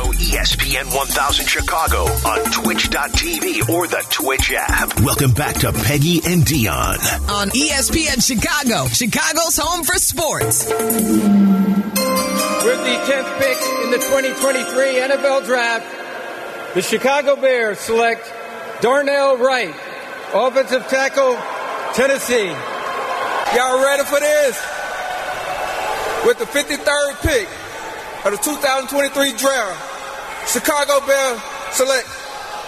Follow ESPN 1000 Chicago on twitch.tv or the Twitch app. Welcome back to Peggy and Dionne. on E ESPN Chicago, Chicago's home for sports. With the 10th pick in the 2023 NFL Draft, the Chicago Bears select Darnell Wright, offensive tackle, Tennessee. Y'all ready for this? With the 53rd pick of the 2023 draft, Chicago Bears select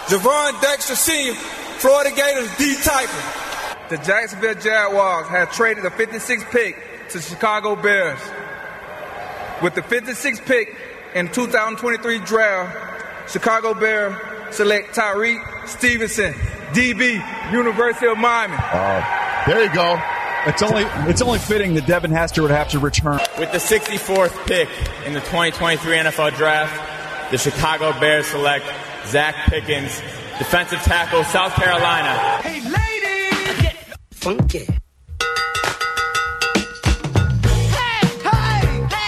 Gervon Dexter Sr., Florida Gators D typer. The Jacksonville Jaguars have traded the 56th pick to Chicago Bears. With the 56th pick in 2023 draft, Chicago Bears select Tyrique Stevenson, DB, University of Miami. Uh, there you go. It's only it's only fitting that Devin Hester would have to return. With the 64th pick in the 2023 NFL Draft, the Chicago Bears select Zacch Pickens, defensive tackle, South Carolina. Hey, ladies! Get funky.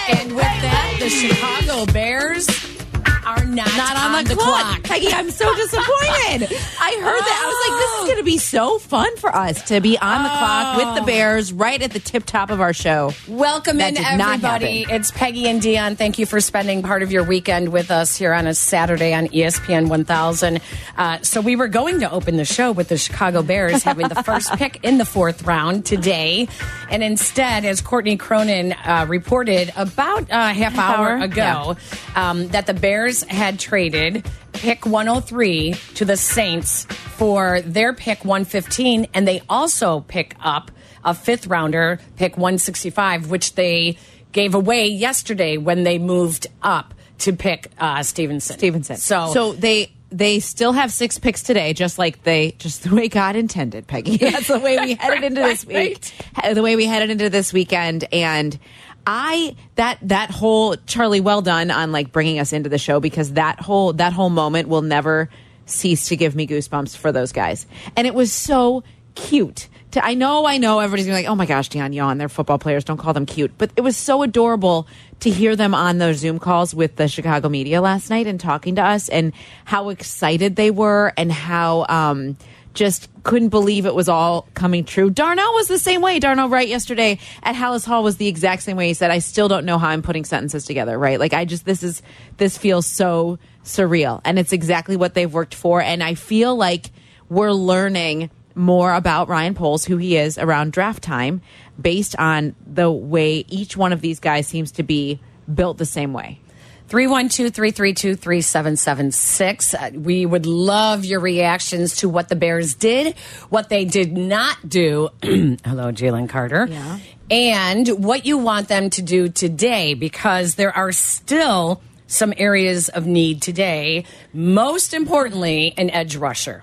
And with that, the Chicago Bears are not, Not on, the, clock. Peggy, I'm so disappointed. I heard that. I was like, this is going to be so fun for us to be on the clock with the Bears right at the tip top of our show. Welcome That in, everybody. It's Peggy and Dionne. Thank you for spending part of your weekend with us here on a Saturday on ESPN 1000. Uh, so, we were going to open the show with the Chicago Bears having the first pick in the fourth round today. And instead, as Courtney Cronin uh, reported about a half, Half hour, hour, ago, um, that the Bears had traded pick 103 to the Saints for their pick 115, and they also pick up a fifth rounder, pick 165, which they gave away yesterday when they moved up to pick uh, Stevenson. Stevenson. So, so they they still have six picks today, just like they just the way God intended, Peggy. That's the way we headed into this week. The way we headed into this weekend, and I that that whole Charlie, well done on like bringing us into the show because that whole that whole moment will never cease to give me goosebumps for those guys, and it was so cute. To, I know, I know, everybody's gonna be like, "Oh my gosh, Dionne, yawn. They're football players. Don't call them cute." But it was so adorable to hear them on those Zoom calls with the Chicago media last night and talking to us, and how excited they were, and how um, just couldn't believe it was all coming true. Darnell was the same way. Darnell Wright yesterday at Halas Hall was the exact same way. He said, "I still don't know how I'm putting sentences together." Right? Like I just this is this feels so surreal, and it's exactly what they've worked for, and I feel like we're learning more about Ryan Poles, who he is around draft time, based on the way each one of these guys seems to be built the same way. 312 332 3776. Uh, We would love your reactions to what the Bears did, what they did not do. Hello, Jalen Carter. Yeah. And what you want them to do today, because there are still some areas of need today. Most importantly, an edge rusher.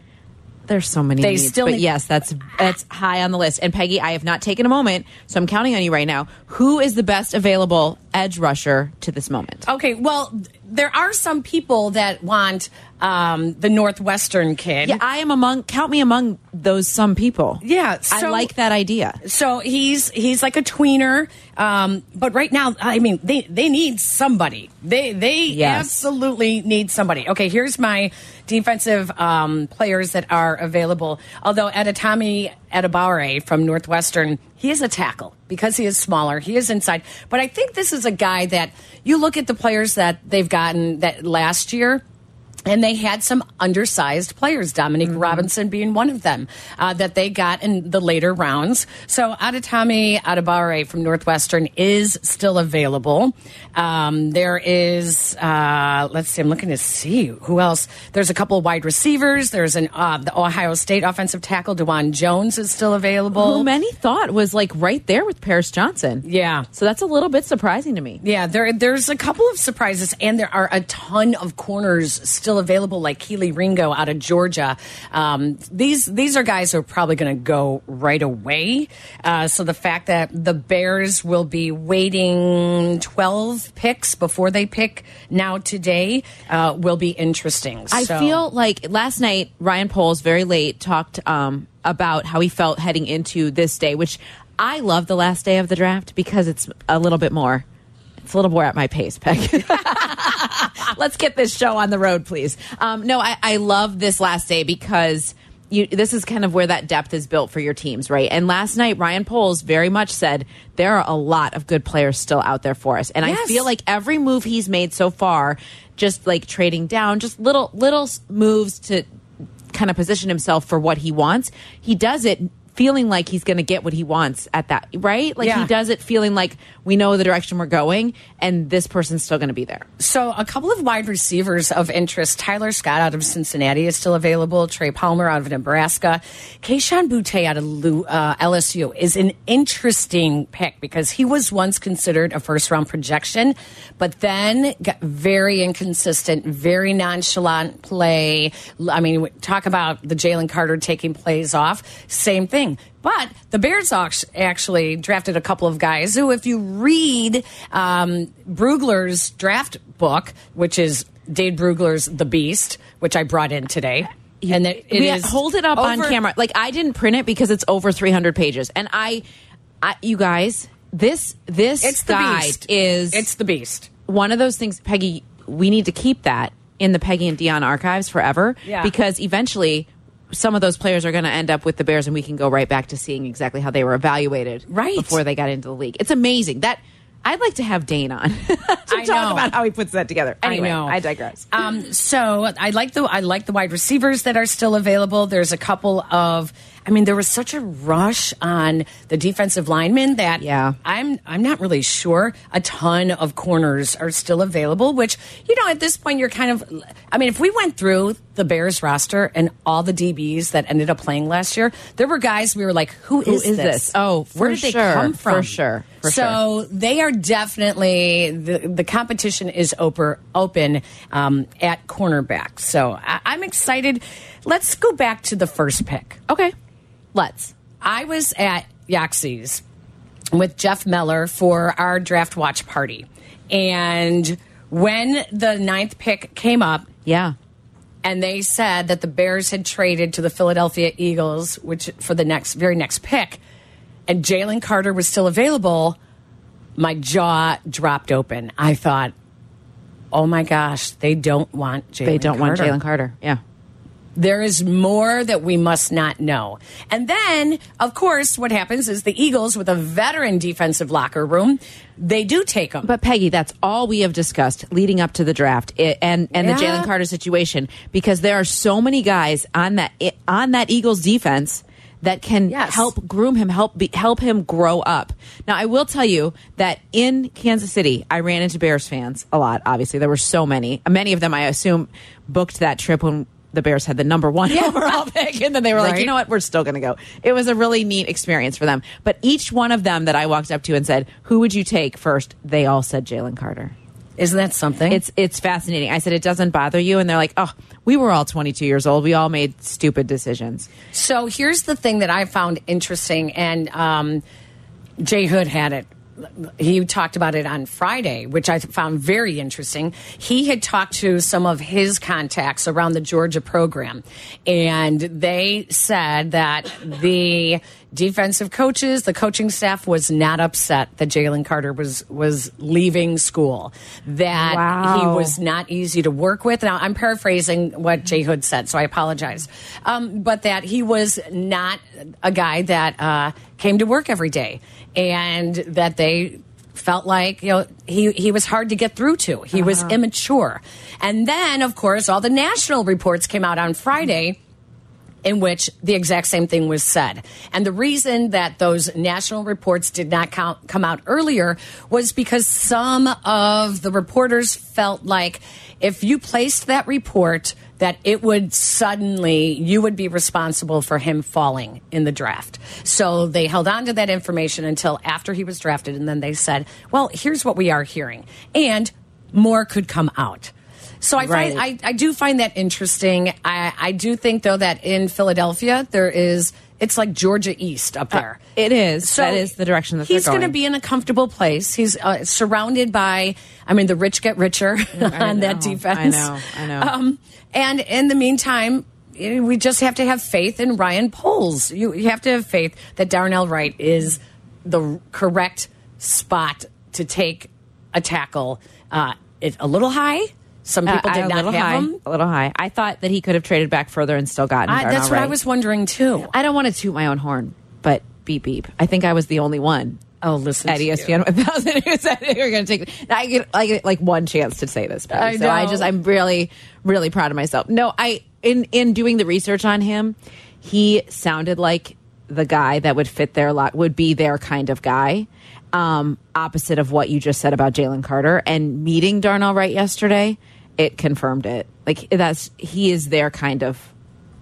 There's so many They needs, still but yes, that's that's high on the list. And Peggy, I have not taken a moment, so I'm counting on you right now. Who is the best available edge rusher to this moment? Okay, well, there are some people that want um, the Northwestern kid. Yeah, I am among. Count me among those some people. Yeah, I like that idea. So he's he's like a tweener, um, but right now, I mean, they they need somebody. They they Yes. absolutely need somebody. Okay, here's my defensive um, players that are available. Although Adetomiwa Adebawore from Northwestern, he is a tackle because he is smaller. He is inside, but I think this is a guy that you look at the players that they've gotten that last year. And they had some undersized players, Dominique Robinson being one of them, uh, that they got in the later rounds. So Adetomiwa Adebawore from Northwestern is still available. Um, there is, uh, let's see, I'm looking to see who else. There's a couple of wide receivers. There's an uh, the Ohio State offensive tackle, Dawand Jones, is still available. Who many thought was like right there with Paris Johnson. Yeah. So that's a little bit surprising to me. Yeah, there there's a couple of surprises, and there are a ton of corners still available, like Kelee Ringo out of Georgia. Um, these these are guys who are probably going to go right away. Uh, so the fact that the Bears will be waiting 12 picks before they pick now today uh, will be interesting. I So- feel like last night Ryan Poles very late talked um, about how he felt heading into this day, which I love the last day of the draft because it's a little bit more. It's a little more at my pace, Peg. let's get this show on the road, please. Um, no, I, I love this last day because you, this is kind of where that depth is built for your teams, right? And last night, Ryan Poles very much said there are a lot of good players still out there for us, and Yes. I feel like every move he's made so far, just like trading down, just little little moves to kind of position himself for what he wants. He does it feeling like he's going to get what he wants at that, right? Like Yeah. he does it feeling like we know the direction we're going, and this person's still going to be there. So, a couple of wide receivers of interest. Tyler Scott out of Cincinnati is still available. Trey Palmer out of Nebraska. Kayshon Boutte out of uh, LSU is an interesting pick because he was once considered a first round projection, but then got very inconsistent, very nonchalant play. I mean, talk about the Jalen Carter taking plays off. Same thing. But the Bears act- actually drafted a couple of guys who, if you read um, Brugler's draft book, which is Dane Brugler's The Beast, which I brought in today. And it, it we is hold it up on camera. Like I didn't print it because it's over 300 pages, and I, I you guys, this this It's guide beast. is It's the beast. one of those things, Peggy. We need to keep that in the Peggy and Dionne archives forever, Yeah. because eventually. Some of those players are going to end up with the Bears, and we can go right back to seeing exactly how they were evaluated Right. before they got into the league. It's amazing that I'd like to have Dane on to I talk know. about how he puts that together. Anyway, I know. I digress. Um, so I like the I like the wide receivers that are still available. There's a couple of. I mean, there was such a rush on the defensive linemen that Yeah. I'm I'm not really sure. A ton of corners are still available, which you know at this point you're kind of. I mean, if we went through the Bears roster and all the DBs that ended up playing last year, there were guys we were like, "Who Who is, is this? Oh, where did they come from? For sure. For so they are definitely the the competition is open open um, at cornerback. So I, I'm excited. Let's go back to the first pick. okay, let's. I was at Yaxie's with Jeff Meller for our draft watch party, and when the ninth pick came up, Yeah. And they said that the Bears had traded to the Philadelphia Eagles, which for the next very next pick, and Jalen Carter was still available. My jaw dropped open. I thought, "Oh my gosh, they don't want Jalen. They don't want Jalen Carter. Yeah. There is more that we must not know. And then, of course, what happens is the Eagles, with a veteran defensive locker room, they do take them. But Peggy, that's all we have discussed leading up to the draft i- and and the Jalen Carter situation because there are so many guys on that i- on that Eagles defense that can Yes. help groom him, help be, help him grow up. Now, I will tell you that in Kansas City, I ran into Bears fans a lot. Obviously, there were so many. Many of them, I assume, booked that trip when the Bears had the number one overall pick, and then they were like, you know what, we're still going to go. It was a really neat experience for them. But each one of them that I walked up to and said, "Who would you take first? They all said Jalen Carter. Isn't that something? It's it's fascinating. I said it doesn't bother you, and they're like, "Oh, we were all 22 years old. We all made stupid decisions." So here's the thing that I found interesting, and um, Jay Hood had it. He talked about it on Friday, which I found very interesting. He had talked to some of his contacts around the Georgia program, and they said that the defensive coaches, the coaching staff, was not upset that Jalen Carter was was leaving school. That he was not easy to work with. Now, I'm paraphrasing what Jay Hood said, so I apologize. Um, but that he was not a guy that uh, came to work every day and that they felt like you know he he was hard to get through to he was immature and then of course all the national reports came out on friday in which the exact same thing was said. And the reason that those national reports did not count, come out earlier was because some of the reporters felt like if you placed that report, that it would suddenly, you would be responsible for him falling in the draft. So they held on to that information until after he was drafted. And then they said, well, here's what we are hearing. And more could come out. So I find I, I do find that interesting. I, I do think though that in Philadelphia there is it's like Georgia East up there. It is. that is the direction that he's going. to be in a comfortable place. He's uh, surrounded by. I mean, the rich get richer on that defense. I know, I know. Um, and in the meantime. We just have to have faith in Ryan Poles. You, you have to have faith that Darnell Wright is the correct spot to take a tackle. Uh, it, a little high, Some people Uh, did a not little have high, him. a little high. I thought that he could have traded back further and still gotten. I, that's what I was wondering too. I don't want to toot my own horn, but beep beep. I think I was the only one Oh, listen at. ESPN 1000 who said they were going to take. I get, I get like one chance to say this. I so I just I'm really really proud of myself. No, I in in doing the research on him, he sounded like the guy that would fit their lot would be their kind of guy. Um, opposite of what you just said about Jalen Carter and meeting Darnell Wright yesterday, it confirmed it. Like that's he is their kind of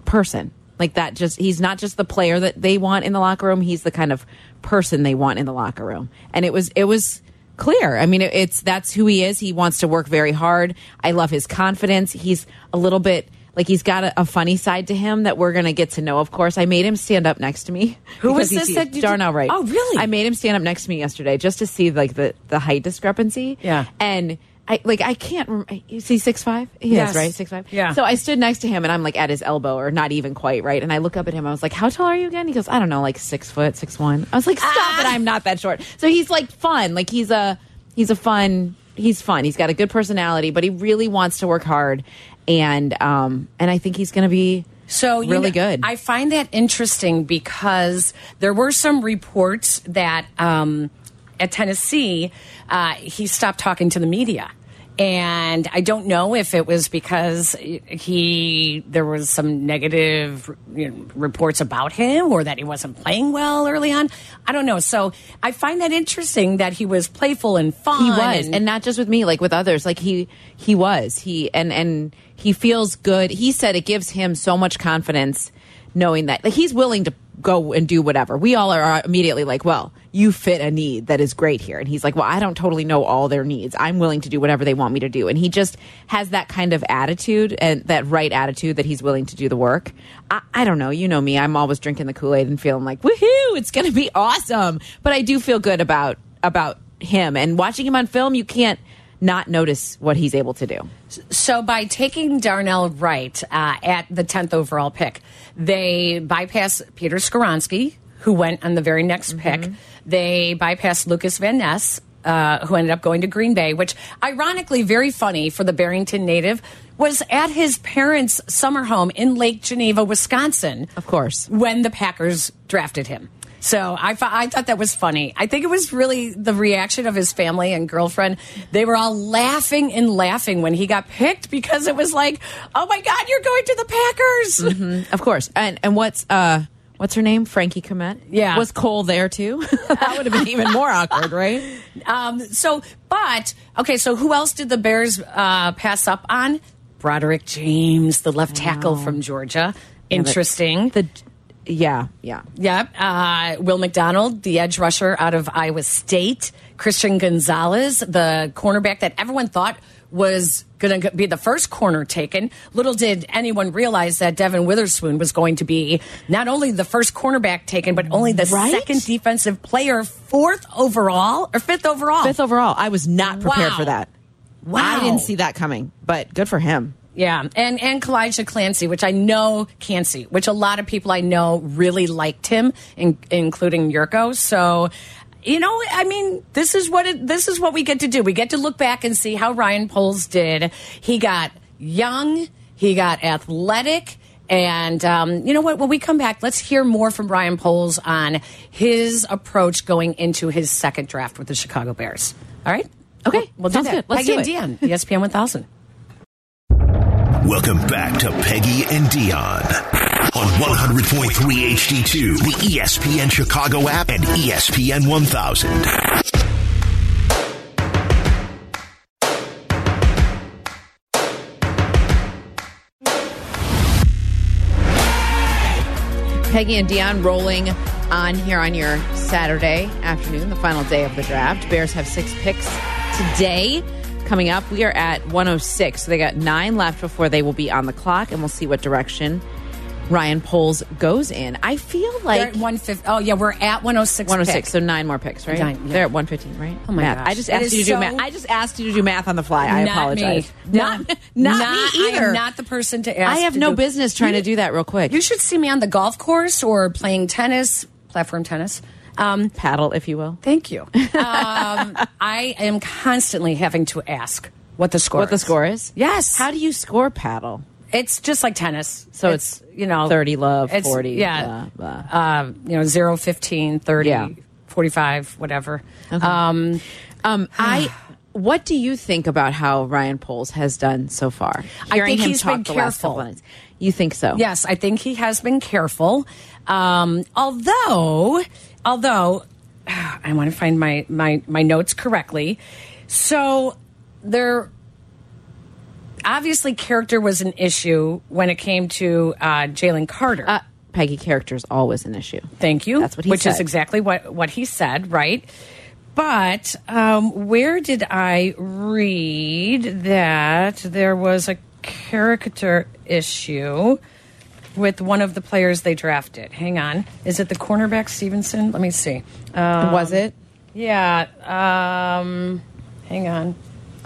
person. Like that just he's not just the player that they want in the locker room, he's the kind of person they want in the locker room. And it was it was clear. I mean, it, it's that's who he is. He wants to work very hard. I love his confidence. He's a little bit like he's got a, a funny side to him that we're going to get to know. Of course, I made him stand up next to me. Who was this that you Darnell Wright? Oh, really? I made him stand up next to me yesterday just to see like the the height discrepancy. Yeah. and. I, like I can't. rem- Is he six five? He Yes. is right, six five. Yeah. So I stood next to him and I'm like at his elbow or not even quite right. And I look up at him. I was like, "How tall are you again?" He goes, "I don't know, like six foot, six one." I was like, "Stop Ah. it! I'm not that short." So he's like fun. Like he's a he's a fun. He's fun. He's got a good personality, but he really wants to work hard. And um and I think he's going to be So you really know, good. I find that interesting because there were some reports that um, at Tennessee uh, he stopped talking to the media. And I don't know if it was because he there was some negative you know, reports about him or that he wasn't playing well early on. I don't know. So I find that interesting that he was playful and fun. he was and, not just with me like with others like he he was he and and he feels good he said it gives him so much confidence knowing that like he's willing to go and do whatever we all are immediately like well you fit a need that is great here. And he's like well i don't totally know all their needs. I'm willing to do whatever they want me to do. And he just has that kind of attitude and that right attitude that he's willing to do the work. I, I don't know. You know me. I'm always drinking the kool-aid and feeling like woohoo it's gonna be awesome. But i do feel good about about him. And watching him on film you can't not notice what he's able to do. So by taking Darnell Wright uh, at the tenth overall pick, they bypass Peter Skoronski, who went on the very next Mm-hmm. pick. They bypassed Lukas Van Ness. Uh, who ended up going to Green Bay, which ironically, very funny for the Barrington native, was at his parents' summer home in Lake Geneva, Wisconsin. Of course. When the Packers drafted him. So I, thought- I thought that was funny. I think it was really the reaction of his family and girlfriend. They were all laughing and laughing when he got picked because it was like, oh my God, you're going to the Packers. Mm-hmm. Of course. And and what's uh what's her name? Frankie Komet. Yeah. Was Cole there too? that would have been even more awkward, right? Um, so, but, okay, so who else did the Bears uh, pass up on? Broderick Jones, the left tackle from Georgia. Interesting. The yeah, yeah. Yep. Uh, Will McDonald, the edge rusher out of Iowa State. Christian Gonzalez, the cornerback that everyone thought was going to be the first corner taken. Little did anyone realize that Devon Witherspoon was going to be not only the first cornerback taken, but only the Right? second defensive player, fourth overall or fifth overall. Fifth overall. I was not prepared Wow. for that. Wow. I didn't see that coming, but good for him. Yeah, and and Calijah Kancey, which I know Kancey, which a lot of people I know really liked him, in, including Yurko. So, you know, I mean, this is what it, this is what we get to do. We get to look back and see how Ryan Poles did. He got young, he got athletic. And um, you know what? When we come back, let's hear more from Ryan Poles on his approach going into his second draft with the Chicago Bears. All right? Okay, we'll do sounds good. Let's Peggy do and Dionne, ESPN 1000. Welcome back to Peggy and Dionne on 100.3 HD2, the ESPN Chicago app, and ESPN 1000. Peggy and Dionne rolling on here on your Saturday afternoon, the final day of the draft. Bears have six picks today. Coming up, we are at 106. So they got nine left before they will be on the clock, and we'll see what direction Ryan Poles goes in. I feel like 150. Oh, yeah, we're at 106. 106. So nine more picks, right? Nine, yeah. They're at 115, right? Oh my gosh. I just asked you to do math. I just asked you to do math on the fly. I Not apologize. Me. Not, not, me either. I am not the person to ask. I have no do- business trying You- to do that real quick. You should see me on the golf course or playing tennis, platform tennis. Um, Paddle, if you will. thank you. Um, I am constantly having to ask what the score What the score is? Yes. How do you score paddle? It's just like tennis. So it's, you know 30 love, it's- 40, Yeah. blah, Uh, you know, 0, 15, 30, Yeah. 45, whatever. Okay. Um, Um, I. What do you think about how Ryan Poles has done so far? I think him he's talk been the careful. You think so? Yes, I think he has been careful. Um, although, although, I want to find my, my, my notes correctly. So there, obviously, character was an issue when it came to uh, Jalen Carter. Uh, Peggy character is always an issue. Thank you. That's what he said. Which is exactly what, what he said, right? But um, where did I read that there was a character issue with one of the players they drafted? Hang on. Is it the cornerback Stevenson? Let me see. Um, Was it? Yeah. Um, hang on.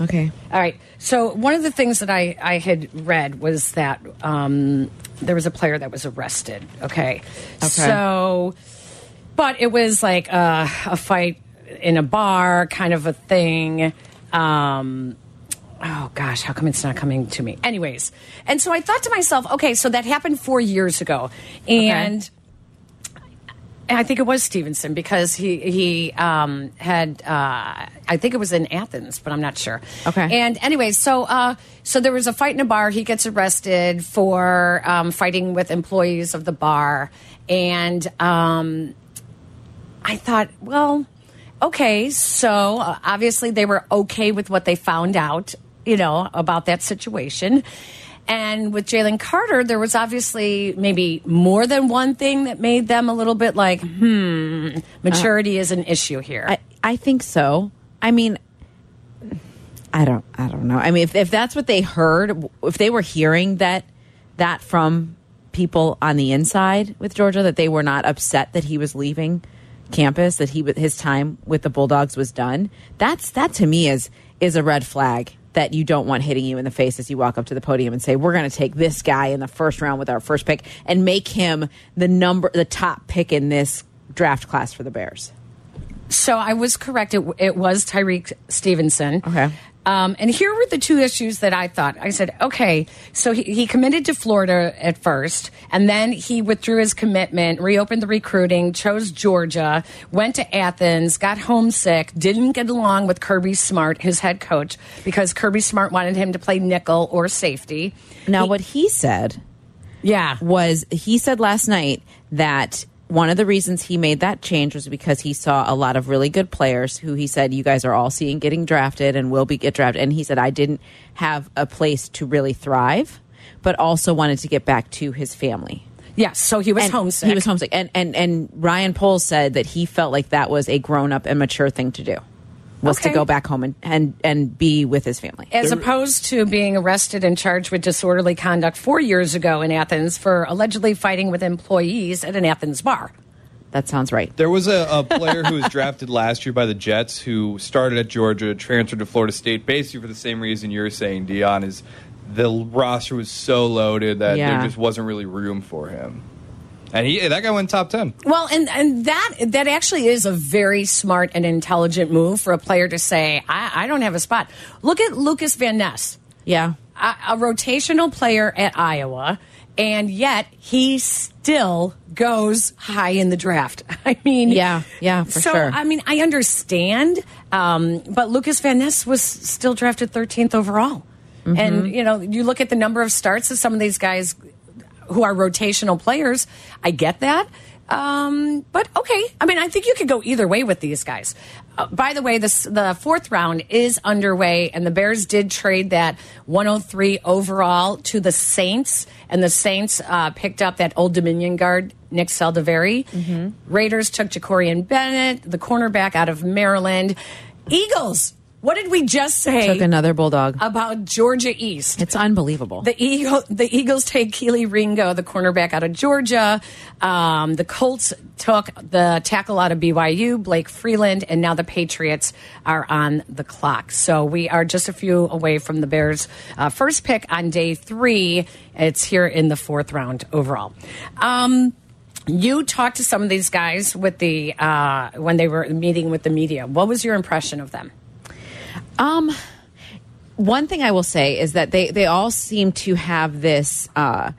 Okay. All right. So one of the things that I, I had read was that um, there was a player that was arrested. Okay. Okay. So, but it was like a, a fight in a bar, kind of a thing. Um, oh gosh, how come it's not coming to me? Anyways, and so I thought to myself, okay, so that happened four years ago, and. I think it was Stevenson because he he um, had uh, I think it was in Athens, but I'm not sure. Okay. And anyway, so uh, so there was a fight in a bar. He gets arrested for um, fighting with employees of the bar, and um, I thought, well, okay, so uh, obviously they were okay with what they found out, you know, about that situation. And with Jalen Carter, there was obviously maybe more than one thing that made them a little bit like, hmm, maturity is an issue here. I, I think so. I mean, I don't. I don't know. I mean, if, if that's what they heard, if they were hearing that that from people on the inside with Georgia, that they were not upset that he was leaving campus, that he his time with the Bulldogs was done. That's that to me is is a red flag that you don't want hitting you in the face as you walk up to the podium and say, "We're going to take this guy in the first round with our first pick and make him the number, the top pick in this draft class for the Bears." So I was correct. It, it was Tyrique Stevenson. Okay. Um, and here were the two issues that I thought. I said, okay, so he, he committed to Florida at first, and then he withdrew his commitment, reopened the recruiting, chose Georgia, went to Athens, got homesick, didn't get along with Kirby Smart, his head coach, because Kirby Smart wanted him to play nickel or safety. Now, He- what he said Yeah. was he said last night that one of the reasons he made that change was because he saw a lot of really good players who he said you guys are all seeing getting drafted and will be get drafted and he said I didn't have a place to really thrive but also wanted to get back to his family. Yes. So he was And homesick. He was homesick and and and Ryan Poles said that he felt like that was a grown-up and mature thing to do. Was to go back home and, and and be with his family. As opposed to being arrested and charged with disorderly conduct four years ago in Athens for allegedly fighting with employees at an Athens bar. That sounds right. There was a, a player who was drafted last year by the Jets who started at Georgia, transferred to Florida State, basically for the same reason you're saying, Dionne, is the roster was so loaded that Yeah. there just wasn't really room for him. And he that guy went top ten. Well, and and that that actually is a very smart and intelligent move for a player to say, I, I don't have a spot. Look at Lukas Van Ness, Yeah. a, a rotational player at Iowa, and yet he still goes high in the draft. I mean, Yeah, yeah, for so, sure. I mean, I understand, um, but Lukas Van Ness was still drafted 13th overall. Mm-hmm. And, you know, you look at the number of starts of some of these guys who are rotational players. I get that. Um, but okay. I mean, I think you could go either way with these guys. Uh, by the way, this, the fourth round is underway, and the Bears did trade that 103 overall to the Saints, and the Saints uh, picked up that Old Dominion guard, Nick Saldiveri. Mm-hmm. Raiders took Jakorian Bennett, the cornerback out of Maryland. Eagles. What did we just say Took another bulldog. about Georgia East? It's unbelievable. The Eagle, the Eagles take Kelee Ringo, the cornerback out of Georgia. Um, the Colts took the tackle out of BYU, Blake Freeland, and now the Patriots are on the clock. So we are just a few away from the Bears' uh, first pick on day three. It's here in the fourth round overall. Um, you talked to some of these guys with the uh, when they were meeting with the media. What was your impression of them? Um, one thing I will say is that they they all seem to have this. Uh,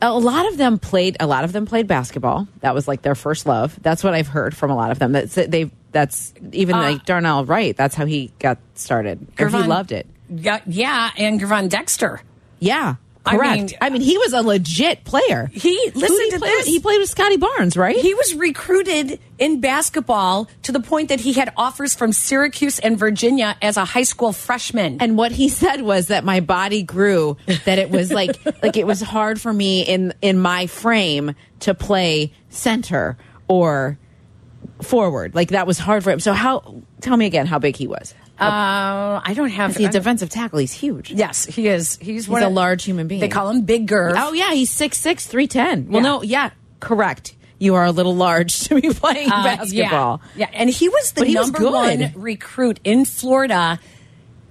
a lot of them played. A lot of them played basketball. That was like their first love. That's what I've heard from a lot of them. That's they. That's even like Darnell Wright. That's how he got started. Or he loved it. Yeah, yeah, and Gervon Dexter. Yeah, correct. I mean- mean, he was a legit player. He Who listen did he to play? He played with Scotty Barnes, right? He was recruited in basketball to the point that he had offers from Syracuse and Virginia as a high school freshman. and what he said was that my body grew that it was like like it was hard for me in in my frame to play center or forward like that was hard for him so how tell me again how big he was uh, I don't have he's a defensive tackle he's huge Yes, he is. He's, one a of- large human being. They call him Big Girth. oh yeah he's 6'6 310 well Yeah. no yeah correct you are a little large to be playing Uh, basketball Yeah, yeah, and he was the he number good. one recruit in Florida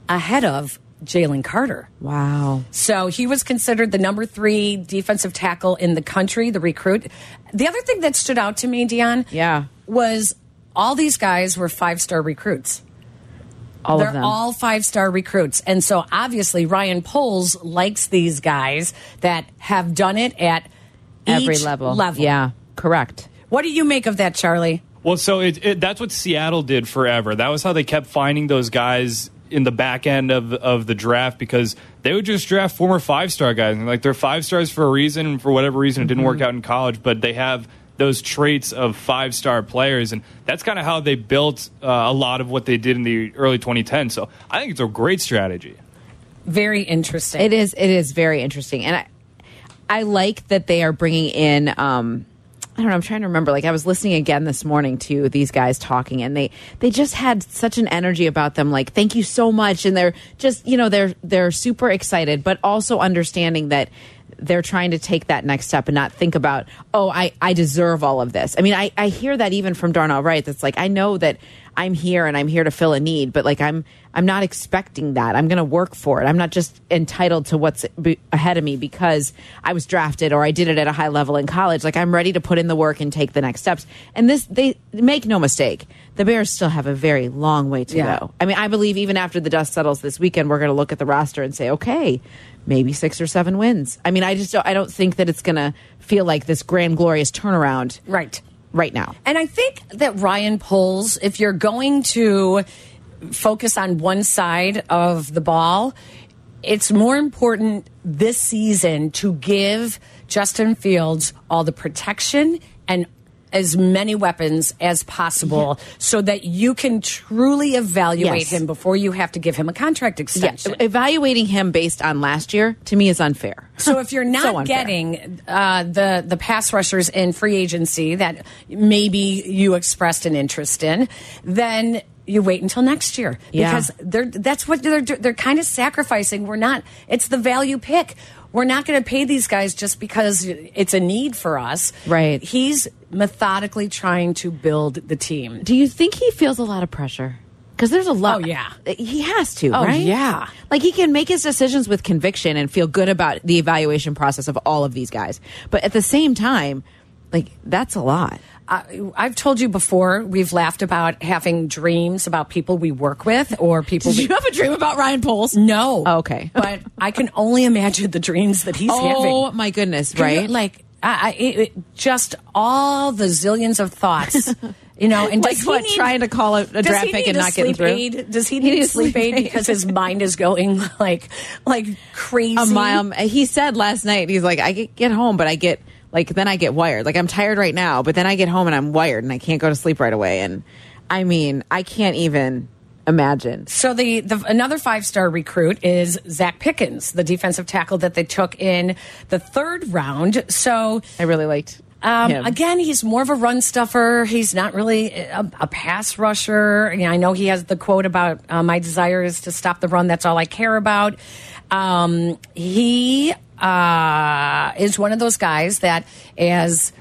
ahead of Jalen Carter. wow So he was considered the number three defensive tackle in the country, the recruit. The other thing that stood out to me, Dionne, Yeah. was all these guys were five star recruits. All They're of them all five star recruits. And so obviously Ryan Poles likes these guys that have done it at every each level level. yeah correct What do you make of that, Charlie? Well, so it, it, that's what Seattle did forever. That was how they kept finding those guys in the back end of of the draft because they would just draft former five star guys. And like they're five stars for a reason, for whatever reason it didn't work mm-hmm. out in college, but they have those traits of five star players, and that's kind of how they built uh, a lot of what they did in the early 2010s. So I think it's a great strategy. Very interesting. It is. It is very interesting, and I, I like that they are bringing in. Um, I don't know. I'm trying to remember. Like I was listening again this morning to these guys talking, and they they just had such an energy about them. Like, thank you so much, and they're just you know they're they're super excited, but also understanding that they're trying to take that next step and not think about oh I I deserve all of this. I mean, I I hear that even from Darnell Wright. That's like I know that I'm here and I'm here to fill a need, but like I'm I'm not expecting that. I'm going to work for it. I'm not just entitled to what's ahead of me because I was drafted or I did it at a high level in college. Like I'm ready to put in the work and take the next steps. And this they make no mistake. The Bears still have a very long way to Yeah. go. I mean, I believe even after the dust settles this weekend, we're going to look at the roster and say, okay, maybe six or seven wins. I mean, I just don't, I don't think that it's going to feel like this grand glorious turnaround right. Right now. And I think that Ryan Poles, if you're going to focus on one side of the ball, it's more important this season to give Justin Fields all the protection and as many weapons as possible so that you can truly evaluate Yes. him before you have to give him a contract Yeah, extension. evaluating him based on last year to me is unfair. So if you're not So getting uh, the the pass rushers in free agency that maybe you expressed an interest in, then you wait until next year Yeah. because they're that's what they're they're kind of sacrificing. We're not. It's the value pick. We're not going to pay these guys just because it's a need for us. Right. He's methodically trying to build the team. Do you think he feels a lot of pressure? Because there's a lot. Oh, yeah. he has to. Oh, right? yeah. like he can make his decisions with conviction and feel good about the evaluation process of all of these guys. But at the same time, like that's a lot. I, I've told you before, we've laughed about having dreams about people we work with or people. Did we, you have a dream about Ryan Poles? No. Oh, okay. but I can only imagine the dreams that he's Oh having. Oh, my goodness! Can you- Right? like, I, I, it, it- just all the zillions of thoughts. You know, and Like does what, he need, trying to call a- a draft pick and not getting through? Aid? Does he He need a sleep aid because his mind is going like like crazy? a mile. He said last night, he's like, I get home, but I get like then I get wired. Like I'm tired right now, but then I get home and I'm wired and I can't go to sleep right away. And I mean, I can't even imagine. So the, the another five star recruit is Zacch Pickens, the defensive tackle that they took in the third round. So I really liked. Um, again, he's more of a run stuffer. He's not really a, a pass rusher. You know, I know he has the quote about uh, "My desire is to stop the run. That's all I care about." Um, he uh, is one of those guys that, as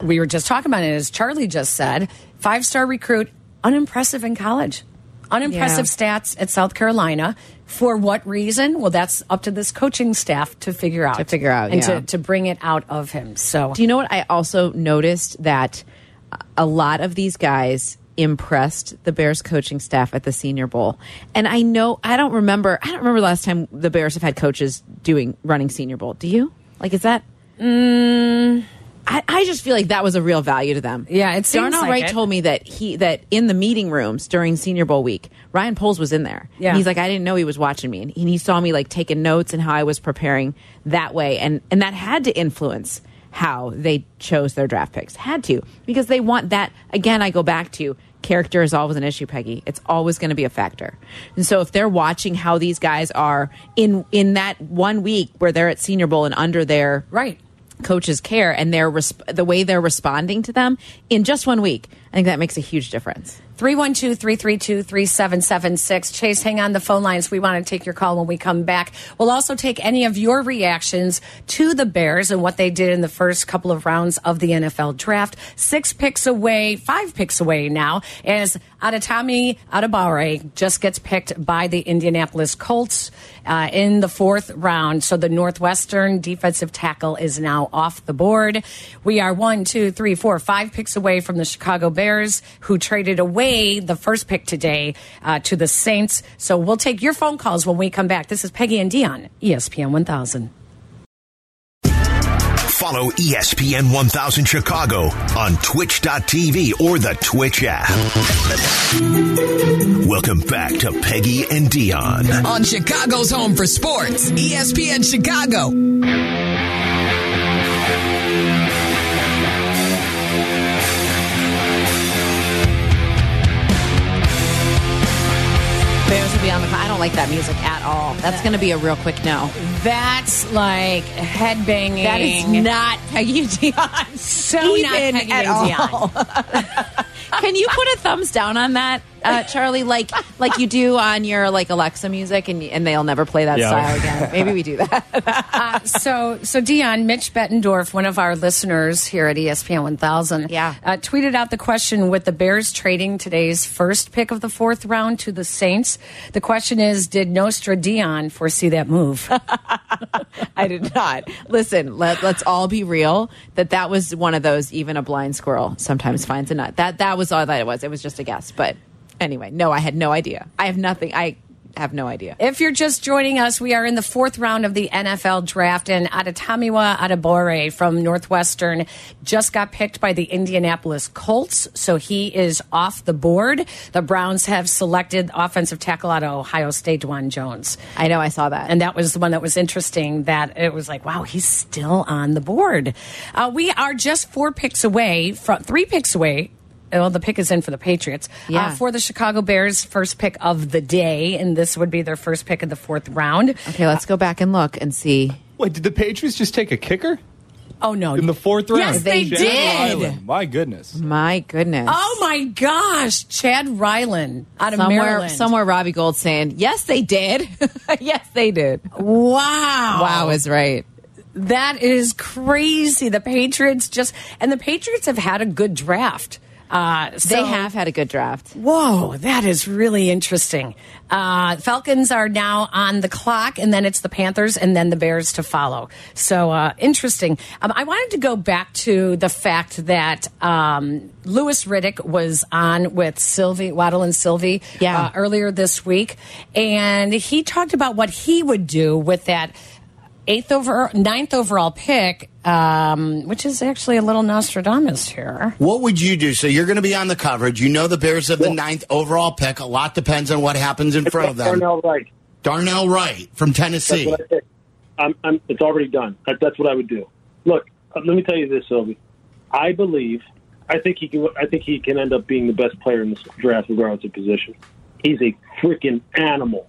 we were just talking about, and as Charlie just said, five star recruit, unimpressive in college, unimpressive stats at South Carolina. For what reason? Well, that's up to this coaching staff to figure out. To figure out, and yeah. to, to bring it out of him. So Do you know what I also noticed that a lot of these guys impressed the Bears coaching staff at the Senior Bowl. And I know I don't remember I don't remember the last time the Bears have had coaches doing running Senior Bowl. Do you? Like is that Mm, I, I just feel like that was a real value to them. Yeah, it seems Darnell like Wright it. told me that he that in the meeting rooms during Senior Bowl week, Ryan Poles was in there. Yeah. And he's like, I didn't know he was watching me, and he saw me like taking notes and how I was preparing that way, and and that had to influence how they chose their draft picks. Had to because they want that. Again, I go back to character is always an issue, Peggy. It's always going to be a factor. And so if they're watching how these guys are in in that one week where they're at Senior Bowl and under their right coach's care and their the way they're responding to them in just one week, I think that makes a huge difference. 312 332 3776. Chase, hang on the phone lines. We want to take your call when we come back. We'll also take any of your reactions to the Bears and what they did in the first couple of rounds of the NFL draft. Six picks away, five picks away now, as Adetomiwa Adebawore just gets picked by the Indianapolis Colts uh, in the fourth round. So the Northwestern defensive tackle is now off the board. We are one, two, three, four, five picks away from the Chicago Bears, who traded away the first pick today uh, to the Saints. So we'll take your phone calls when we come back. This is Peggy and Dionne, E ESPN 1000. Follow ESPN 1000 Chicago on twitch.tv or the Twitch app. Welcome back to Peggy and Dionne. On Chicago's home for sports, ESPN Chicago. Be on the. I don't like that music at all. That's going to be a real quick no. That's like headbanging. That is not Peggy Dionne. So not Peggy at Dionne. all. Can you put a thumbs down on that, uh, Charlie? Like like you do on your like Alexa music, and and they'll never play that Yeah. style again. Maybe we do that. uh, so, so Dionne, Mitch Bettendorf, one of our listeners here at ESPN 1000, Yeah. uh, tweeted out the question with the Bears trading today's first pick of the fourth round to the Saints. The question is, did Nostra Dionne foresee that move? I did not. Listen, let, let's all be real that that was one of those even a blind squirrel sometimes finds a nut. That that was all that it was. It was just a guess. But anyway, no, I had no idea. I have nothing. I have no idea. If you're just joining us, we are in the fourth round of the NFL draft, and Adetomiwa Adebawore from Northwestern just got picked by the Indianapolis Colts, so he is off the board. The Browns have selected offensive tackle out of Ohio State, Dawand Jones. I know I saw that. And that was the one that was interesting that it was like, wow, he's still on the board. Uh, we are just four picks away from three picks away. Well, the pick is in for the Patriots. Yeah. Uh, for the Chicago Bears, first pick of the day, and this would be their first pick of the fourth round. Okay, let's go back and look and see. Wait, did the Patriots just take a kicker Oh no! in the fourth round? Yes, they Chad did. Ryland. My goodness. My goodness. Oh my gosh, Chad Ryland out of somewhere, Maryland. somewhere, Robbie Gold saying, "Yes, they did. yes, they did." Wow! Wow is right. That is crazy. The Patriots just and the Patriots have had a good draft. Uh, They have had a good draft. Whoa, that is really interesting. Uh, Falcons are now on the clock, and then it's the Panthers, and then the Bears to follow. So uh, interesting. Um, I wanted to go back to the fact that um, Louis Riddick was on with Silvy Waddle and Silvy Yeah. uh, earlier this week, and he talked about what he would do with that eighth over ninth overall pick, um, which is actually a little Nostradamus here. What would you do? So you're going to be on the coverage. You know the Bears have the ninth overall pick. A lot depends on what happens in front of them. Darnell Wright. Darnell Wright from Tennessee. I think. I'm, I'm, it's already done. That, that's what I would do. Look, uh, let me tell you this, Silvy. I believe, I think he can. I think he can end up being the best player in this draft, regardless of position. He's a freaking animal.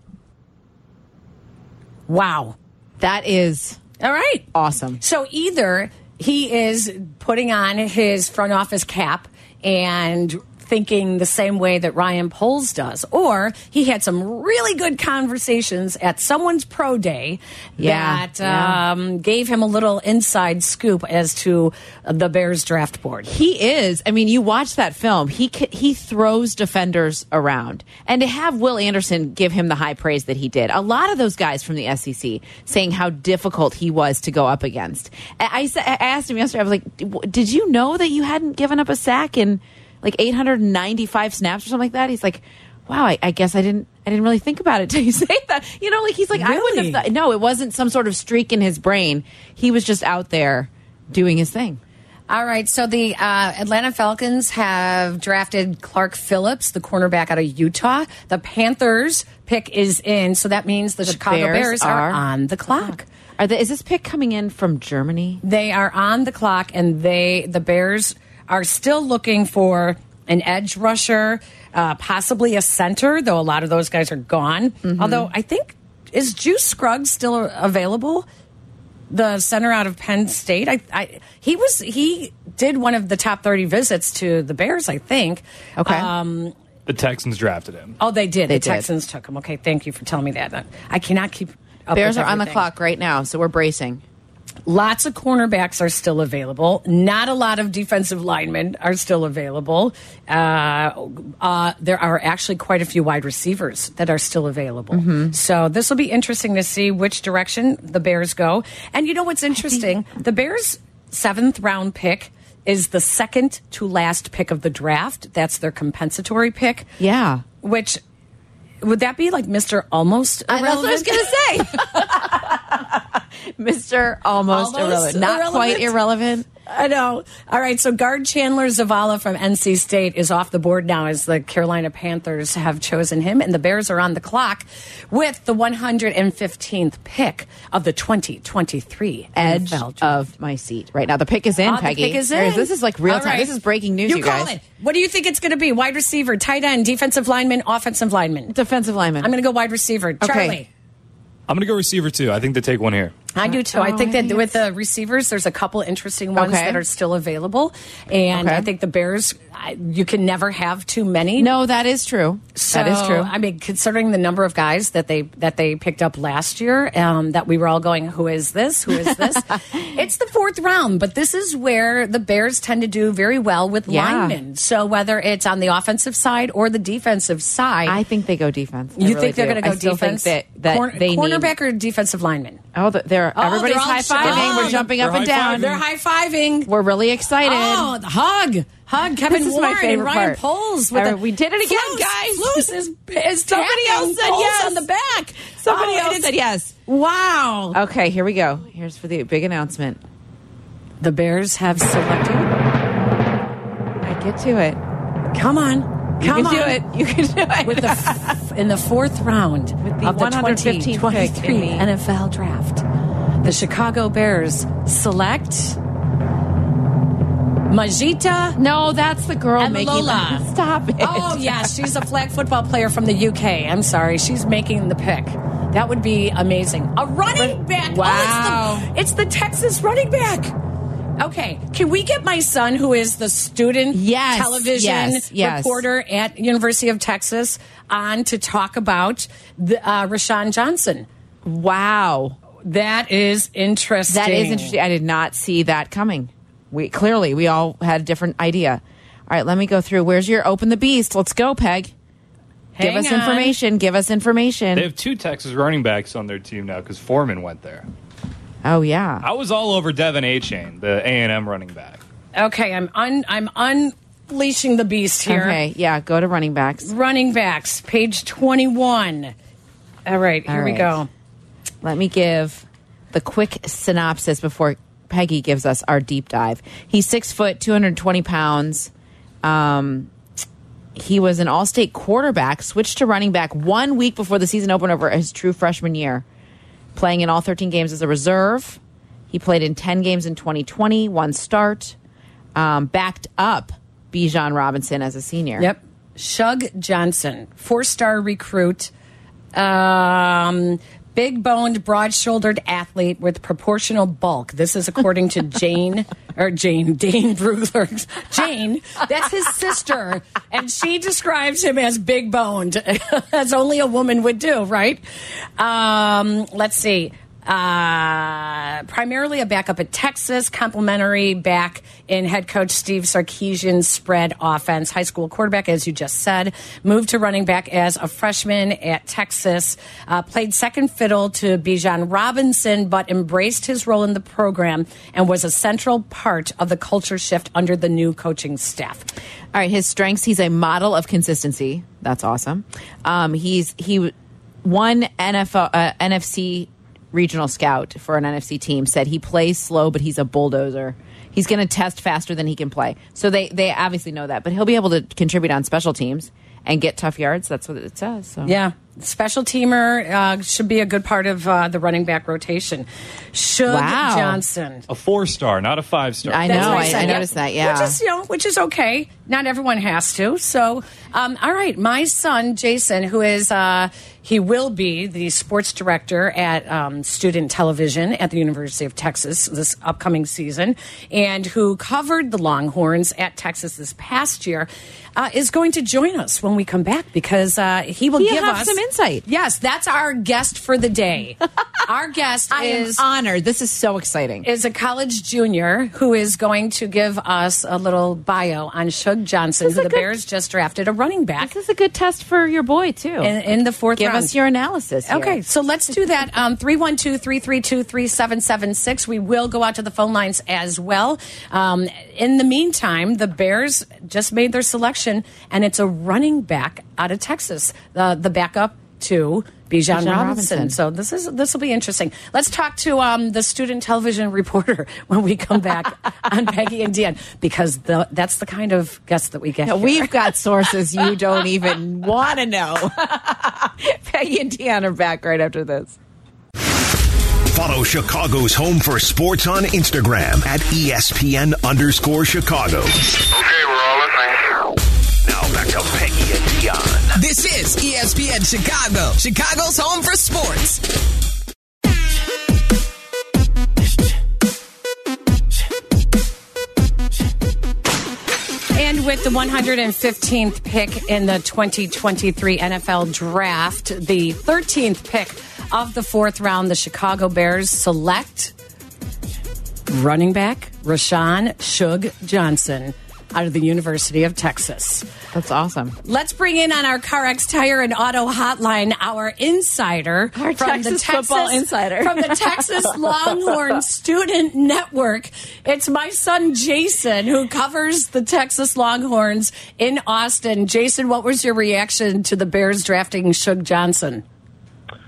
Wow. That is All right. awesome. So either he is putting on his front office cap and thinking the same way that Ryan Poles does, or he had some really good conversations at someone's pro day Yeah, that yeah. Um, gave him a little inside scoop as to the Bears draft board. He is. I mean, you watch that film. He he throws defenders around, and to have Will Anderson give him the high praise that he did. A lot of those guys from the SEC saying how difficult he was to go up against. I, I I asked him yesterday. I was like, "D- "Did you know that you hadn't given up a sack in like 895 snaps or something like that. He's like, wow, I, I guess I didn't. I didn't really think about it till you say that. You know, like he's like, I wouldn't have thought. No, it wasn't some sort of streak in his brain. He was just out there doing his thing. All right, so the uh, Atlanta Falcons have drafted Clark Phillips, the cornerback out of Utah. The Panthers pick is in, so that means the, Chicago Bears, are, on the clock. Are the, is this pick coming in from Germany? They are on the clock, and they the Bears are still looking for an edge rusher, uh, possibly a center, though a lot of those guys are gone. Mm-hmm. Although I think is Juice Scruggs still available? The center out of Penn State. I, I he was he did one of the top thirty visits to the Bears. I think. Okay. Um, The Texans drafted him. oh, they did. They the did. Texans took him. Okay, thank you for telling me that. I cannot keep. Up Bears with are on the clock right now, so we're bracing. Lots of cornerbacks are still available. Not a lot of defensive linemen are still available. Uh, uh, there are actually quite a few wide receivers that are still available. Mm-hmm. So this will be interesting to see which direction the Bears go. And you know what's interesting? The Bears' seventh round pick is the second to last pick of the draft. That's their compensatory pick. Yeah. Which would that be like Mr. Almost Uh, that's what I was going to say. Mr. Almost, Almost irrelevant. Not quite irrelevant. I know. All right. So guard Chandler Zavala from NC State is off the board now as the Carolina Panthers have chosen him, and the Bears are on the clock with the 115th pick of the 2023 Edge NFL of my seat right now. The pick is in, oh, the Peggy. pick is in. This is like real All time. right. This is breaking news, you, You call guys. it. What do you think it's going to be? Wide receiver, tight end, defensive lineman, offensive lineman. Defensive lineman. I'm going to go wide receiver. Charlie. I'm going to go receiver too. I think they take one here. I do too. I Oh, think that with the receivers, there's a couple interesting ones Okay. that are still available, and Okay. I think the Bears. I, you can never have too many. No, that is true. that is true. I mean, considering the number of guys that they that they picked up last year, um, that we were all going, "Who is this? Who is this?" it's the fourth round, but this is where the Bears tend to do very well with Yeah. linemen. So whether it's on the offensive side or the defensive side, I think they go defense. I you really think they're going to go I still defense? Think that, that Corner- they need- cornerback or defensive lineman? Oh, the- they're Oh, everybody's they're high fiving. oh, We're jumping up and down. They're high fiving. We're really excited. Oh, the hug, hug, Kevin This is Warren my favorite and Ryan part. Poles. With right, the, we did it again, guys. Flus is, is Somebody else said Poles yes. on the back. Somebody Oh, else said yes. Wow. Okay, here we go. Here's for the big announcement. The Bears have selected. I get to it. Come on, You come can on. do it. You can do it. With the in the fourth round With the of the 2023 NFL draft, the Chicago Bears select Majita no, that's the girl and making Lola. the- Stop it. Oh, yeah, she's a flag football player from the UK. I'm sorry, she's making the pick. That would be amazing. A running back. Wow. Oh, it's, the, it's the Texas running back. Okay, can we get my son, who is the student Yes, television yes, yes. reporter at University of Texas, on to talk about the, uh, Roschon Johnson? Wow. That is interesting. That is interesting. I did not see that coming. We clearly we all had a different idea. All right, let me go through. Where's your open the beast? Let's go, Peg. Give us on. information. Give us information. They have two Texas running backs on their team now because Foreman went there. oh yeah. I was all over Devon Achane, the A and M running back. Okay, I'm un, I'm unleashing the beast here. Okay, yeah. Go to running backs. Running backs, page 21. All right, here All we go. Let me give the quick synopsis before Peggy gives us our deep dive. He's six foot, 220 pounds. Um, he was an all state quarterback, switched to running back one week before the season opened over his true freshman year, playing in all 13 games as a reserve. He played in 10 games in 2020, one start, um, backed up Bijan Robinson as a senior. Yep. Shug Johnson, four star recruit, um, big boned, broad shouldered athlete with proportional bulk. This is according to Jane, or Jane, Dane Brugler. Jane, that's his sister. And she describes him as big boned, as only a woman would do, right? Um, let's see. Uh, primarily a backup at Texas, complimentary back in head coach Steve Sarkisian's spread offense. High school quarterback, as you just said, moved to running back as a freshman at Texas. Uh, played second fiddle to Bijan Robinson, but embraced his role in the program and was a central part of the culture shift under the new coaching staff. All right, his strengths: he's a model of consistency. That's awesome. Um, he's he one NFL uh, NFC regional scout for an NFC team said he plays slow, but he's a bulldozer. He's going to test faster than he can play. So they they obviously know that, but he'll be able to contribute on special teams and get tough yards. That's what it says. So. Yeah. Special teamer uh, should be a good part of uh, the running back rotation. Should Wow. Johnson. A four star, not a five star. I That's know. what I, I noticed that. Yeah. Which is, you know, which is okay. Not everyone has to. So, um, all right. My son, Jason, who is, uh, he will be the sports director at um, student television at the University of Texas this upcoming season, and who covered the Longhorns at Texas this past year, uh, is going to join us when we come back because uh, he will He'll give us some insight. Yes, that's our guest for the day. our guest I is honored. This is so exciting. is a college junior who is going to give us a little bio on Shug Johnson, who the good- Bears just drafted a running back This is a good test for your boy too. in, in the fourth Give round. us your analysis. here. Okay, so let's do that. Um, 312 332 3776. We will go out to the phone lines as well. Um, in the meantime, the Bears just made their selection, and it's a running back out of Texas, the, the backup to Bijan Bijan Robinson. Robinson. So this is this will be interesting. Let's talk to um, the student television reporter when we come back on Peggy and Dionne because the, that's the kind of guest that we get. Now, here. We've got sources you don't even want to know. Peggy and Dionne are back right after this. Follow Chicago's Home for Sports on Instagram at E ESPN underscore Chicago. Okay, we're all listening. Back to Peggy and Dionne. This is ESPN Chicago, Chicago's home for sports. And with the 115th pick in the 2023 NFL Draft, the 13th pick of the fourth round, the Chicago Bears select running back Roschon Shug Johnson out of the University of Texas. That's awesome. Let's bring in on our CarX Tire and Auto Hotline our insider Our Texas football insider. from the Texas Longhorn Student Network. It's my son Jason who covers the Texas Longhorns in Austin. Jason, what was your reaction to the Bears drafting Shug Johnson?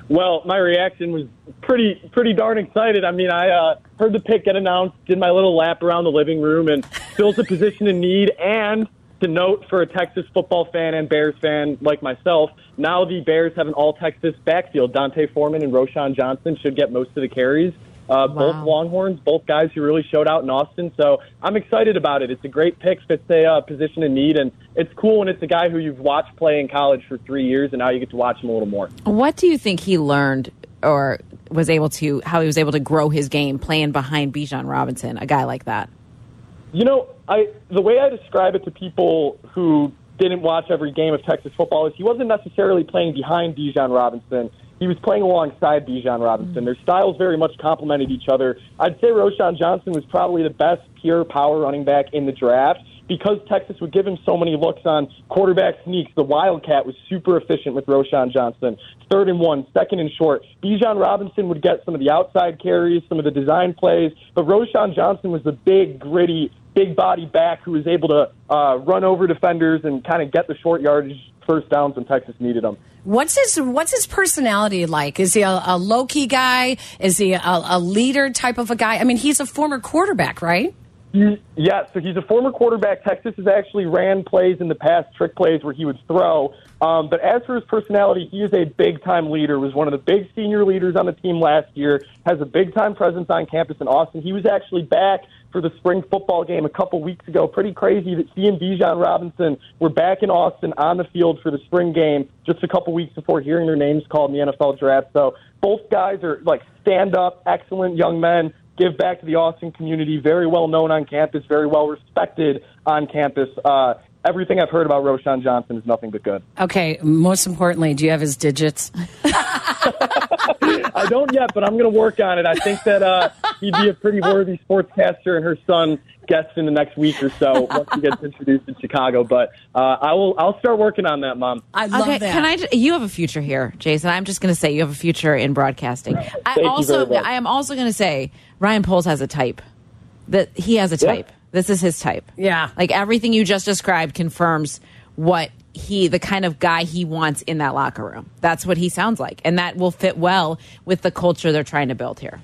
Well, my reaction was pretty pretty darn excited. I mean, I uh, heard the pick get announced, did my little lap around the living room, and fills a position in need. And to note for a Texas football fan and Bears fan like myself, now the Bears have an all Texas backfield. D'Onta Foreman and Roschon Johnson should get most of the carries. Uh, Both Longhorns, both guys who really showed out in Austin. So I'm excited about it. It's a great pick, fits a uh, position in need, and it's cool when it's a guy who you've watched play in college for three years, and now you get to watch him a little more. What do you think he learned or was able to, how he was able to grow his game playing behind Bijan Robinson, a guy like that? You know, I the way I describe it to people who didn't watch every game of Texas football is he wasn't necessarily playing behind Bijan Robinson. He was playing alongside Bijan Robinson. Their styles very much complemented each other. I'd say Roschon Johnson was probably the best pure power running back in the draft because Texas would give him so many looks on quarterback sneaks. The Wildcat was super efficient with Roschon Johnson. Third and one, second and short. Bijan Robinson would get some of the outside carries, some of the design plays, but Roschon Johnson was the big, gritty, big body back who was able to uh, run over defenders and kind of get the short yardage first downs when Texas needed them. What's his What's his personality like? Is he a, a low key guy? Is he a, a leader type of a guy? I mean, he's a former quarterback, right? Yeah, so he's a former quarterback. Texas has actually ran plays in the past, trick plays where he would throw. Um, but as for his personality, he is a big time leader. Was one of the big senior leaders on the team last year. Has a big time presence on campus in Austin. He was actually back for the spring football game a couple weeks ago. Pretty crazy that he and Bijan Robinson were back in Austin on the field for the spring game just a couple weeks before hearing their names called in the NFL draft. So both guys are like stand up, excellent young men give back to the Austin community, very well known on campus, very well respected on campus. Uh, everything I've heard about Roschon Johnson is nothing but good. Okay, most importantly, do you have his digits? I don't yet, but I'm going to work on it. I think that uh, he'd be a pretty worthy sportscaster, and her son guests in the next week or so once he gets introduced in Chicago. But uh, I will. I'll start working on that, Mom. I love okay, that. can I? You have a future here, Jason. I'm just going to say you have a future in broadcasting. I Thank you also, very much. I am also going to say Ryan Poles has a type. That he has a Yeah. Type. This is his type. Yeah. Like everything you just described confirms what he, the kind of guy he wants in that locker room. That's what he sounds like, and that will fit well with the culture they're trying to build here.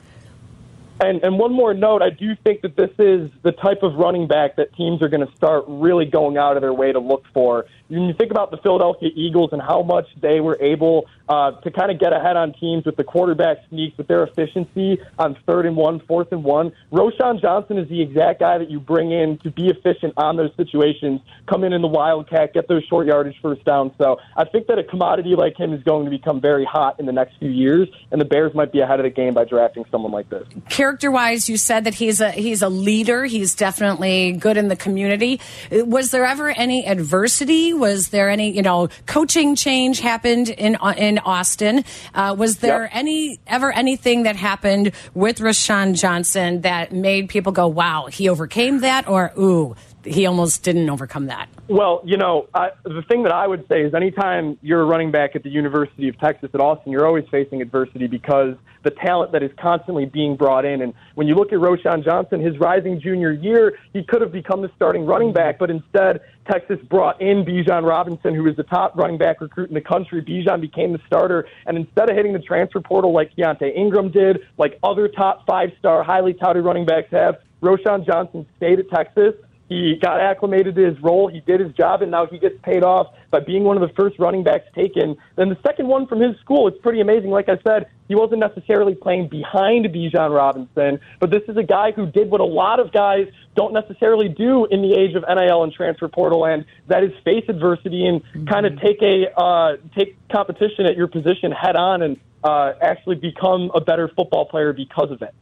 And, and one more note, I do think that this is the type of running back that teams are going to start really going out of their way to look for. When you think about the Philadelphia Eagles and how much they were able uh, to kind of get ahead on teams with the quarterback sneaks, with their efficiency on third and one, fourth and one, Roschon Johnson is the exact guy that you bring in to be efficient on those situations, come in in the wildcat, get those short yardage first downs. So I think that a commodity like him is going to become very hot in the next few years, and the Bears might be ahead of the game by drafting someone like this. Character wise, you said that he's a he's a leader. He's definitely good in the community. Was there ever any adversity? Was there any you know coaching change happened in in Austin? Uh, was there Yep. any ever anything that happened with Roschon Johnson that made people go, "Wow, he overcame that," or "Ooh, he almost didn't overcome that"? Well, you know, I, the thing that I would say is anytime you're a running back at the University of Texas at Austin, you're always facing adversity because the talent that is constantly being brought in. And when you look at Roschon Johnson, his rising junior year, he could have become the starting running back, but instead Texas brought in Bijan Robinson, who was the top running back recruit in the country. Bijan became the starter, and instead of hitting the transfer portal like Keaontay Ingram did, like other top five-star, highly touted running backs have, Roschon Johnson stayed at Texas. He got acclimated to his role. He did his job, and now he gets paid off by being one of the first running backs taken. Then the second one from his school, it's pretty amazing. Like I said, he wasn't necessarily playing behind Bijan Robinson, but this is a guy who did what a lot of guys don't necessarily do in the age of NIL and transfer portal, and that is face adversity and kind of take a uh, take competition at your position head on and uh, actually become a better football player because of it.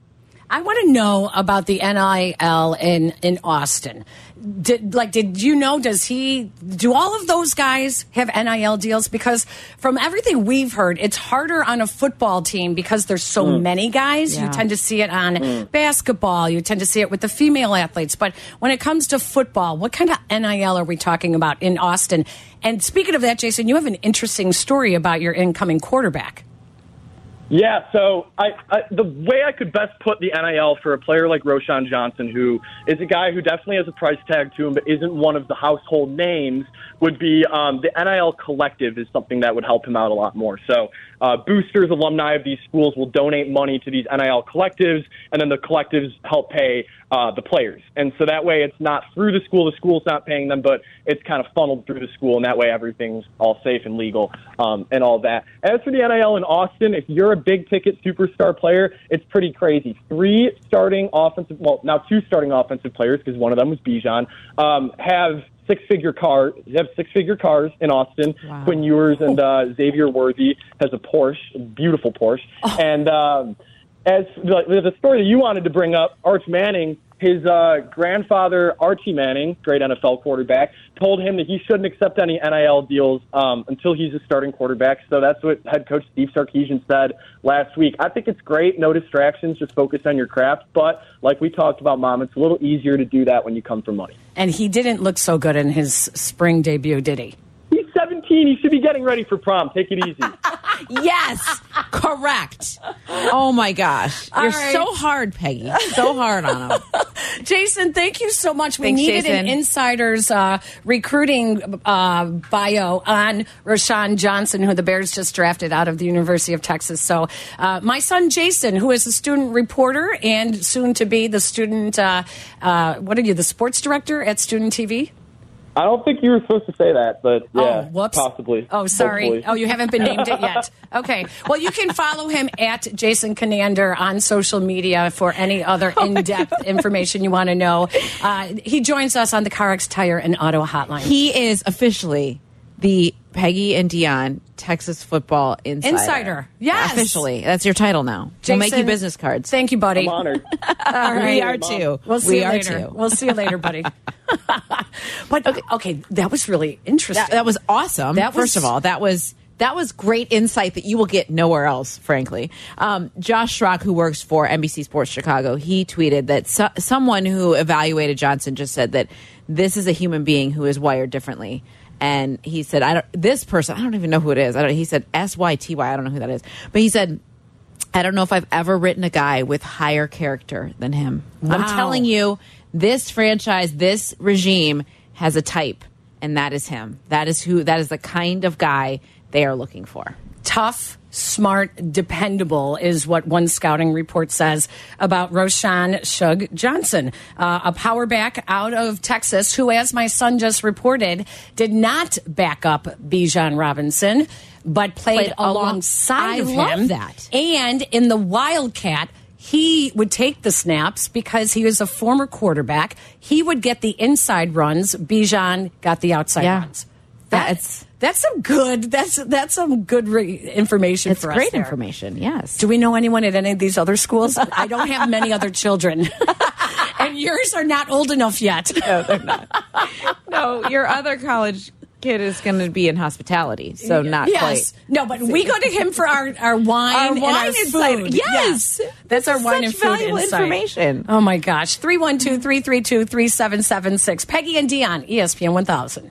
I want to know about the NIL in in Austin. Did like did you know? Does he do all of those guys have NIL deals? Because from everything we've heard, it's harder on a football team because there's so Mm. many guys. You tend to see it on Mm. basketball. You tend to see it with the female athletes. But when it comes to football, what kind of NIL are we talking about in Austin? And speaking of that, Jason, you have an interesting story about your incoming quarterback. Yeah, so I, I the way I could best put the NIL for a player like Roschon Johnson, who is a guy who definitely has a price tag to him, but isn't one of the household names, would be um, the NIL collective is something that would help him out a lot more. So uh, boosters, alumni of these schools will donate money to these NIL collectives, and then the collectives help pay uh, the players. And so that way it's not through the school, the school's not paying them, but it's kind of funneled through the school, and that way everything's all safe and legal um, and all that. As for the NIL in Austin, if you're a big ticket superstar player, it's pretty crazy. Three starting offensive, well, now two starting offensive players, because one of them was Bijan, um, have six figure cars have six figure cars in Austin. Wow. Quinn Ewers and uh, Xavier Worthy has a Porsche, a beautiful Porsche. And um, as the, the story that you wanted to bring up, Arch Manning, his uh, grandfather Archie Manning, great NFL quarterback, told him that he shouldn't accept any NIL deals um, until he's a starting quarterback. So that's what head coach Steve Sarkisian said last week. I think it's great, no distractions, just focus on your craft. But like we talked about, Mom, it's a little easier to do that when you come for money. And he didn't look so good in his spring debut, did he? He's 17. He should be getting ready for prom. Take it easy. Yes, correct. Oh my gosh, All you're right. so hard, Peggy. So hard on him. Jason, thank you so much. We Thanks, needed Jason. an insider's uh, recruiting uh, bio on Roschon Johnson, who the Bears just drafted out of the University of Texas. So, uh, my son Jason, who is a student reporter and soon to be the student, uh, uh, what are you, the sports director at Student TV? I don't think you were supposed to say that, but yeah, Oh, whoops. possibly. Oh, sorry. Hopefully. Oh, you haven't been named it yet. Okay. Well, you can follow him at Jason Conander on social media for any other Oh in depth information you want to know. Uh, he joins us on the CarX Tire and Auto Hotline. He is officially the Peggy and Dionne Texas football insider. Insider. Yes. Officially. That's your title now. we'll make you business cards. Thank you, buddy. I'm honored. All right. We are too. We'll see We you are later. too. We'll see you later, buddy. But okay, okay, that was really interesting. That, that was awesome. That was- First of all, that was that was great insight that you will get nowhere else. Frankly, um, Josh Schrock, who works for NBC Sports Chicago, he tweeted that so- someone who evaluated Johnson just said that this is a human being who is wired differently. And he said, "I don't." This person, I don't even know who it is. I don't. He said S Y T Y. I don't know who that is. But he said, I don't know if I've ever written a guy with higher character than him. I'm telling you, this franchise, this regime has a type, and that is him. That is who. That is the kind of guy they are looking for. Tough, smart, dependable is what one scouting report says about Roschon Shug Johnson, uh, a power back out of Texas who, as my son just reported, did not back up Bijan Robinson, but played, Played along- alongside I of love him. that. And in the Wildcat, he would take the snaps because he was a former quarterback. He would get the inside runs. Bijan got the outside Yeah. runs. That's that's some good. That's that's some good re- information It's for us. great there. information. Yes. Do we know anyone at any of these other schools? I don't have many other children, and yours are not old enough yet. No, they're not. no, your other college kid is going to be in hospitality, so not yes. quite. No, but we go to him for our, our wine Our and wine our insight. food. Yes. That's our This wine such and food valuable insight. information. Oh my gosh. 312 332 3776. Peggy and Dionne, ESPN 1000.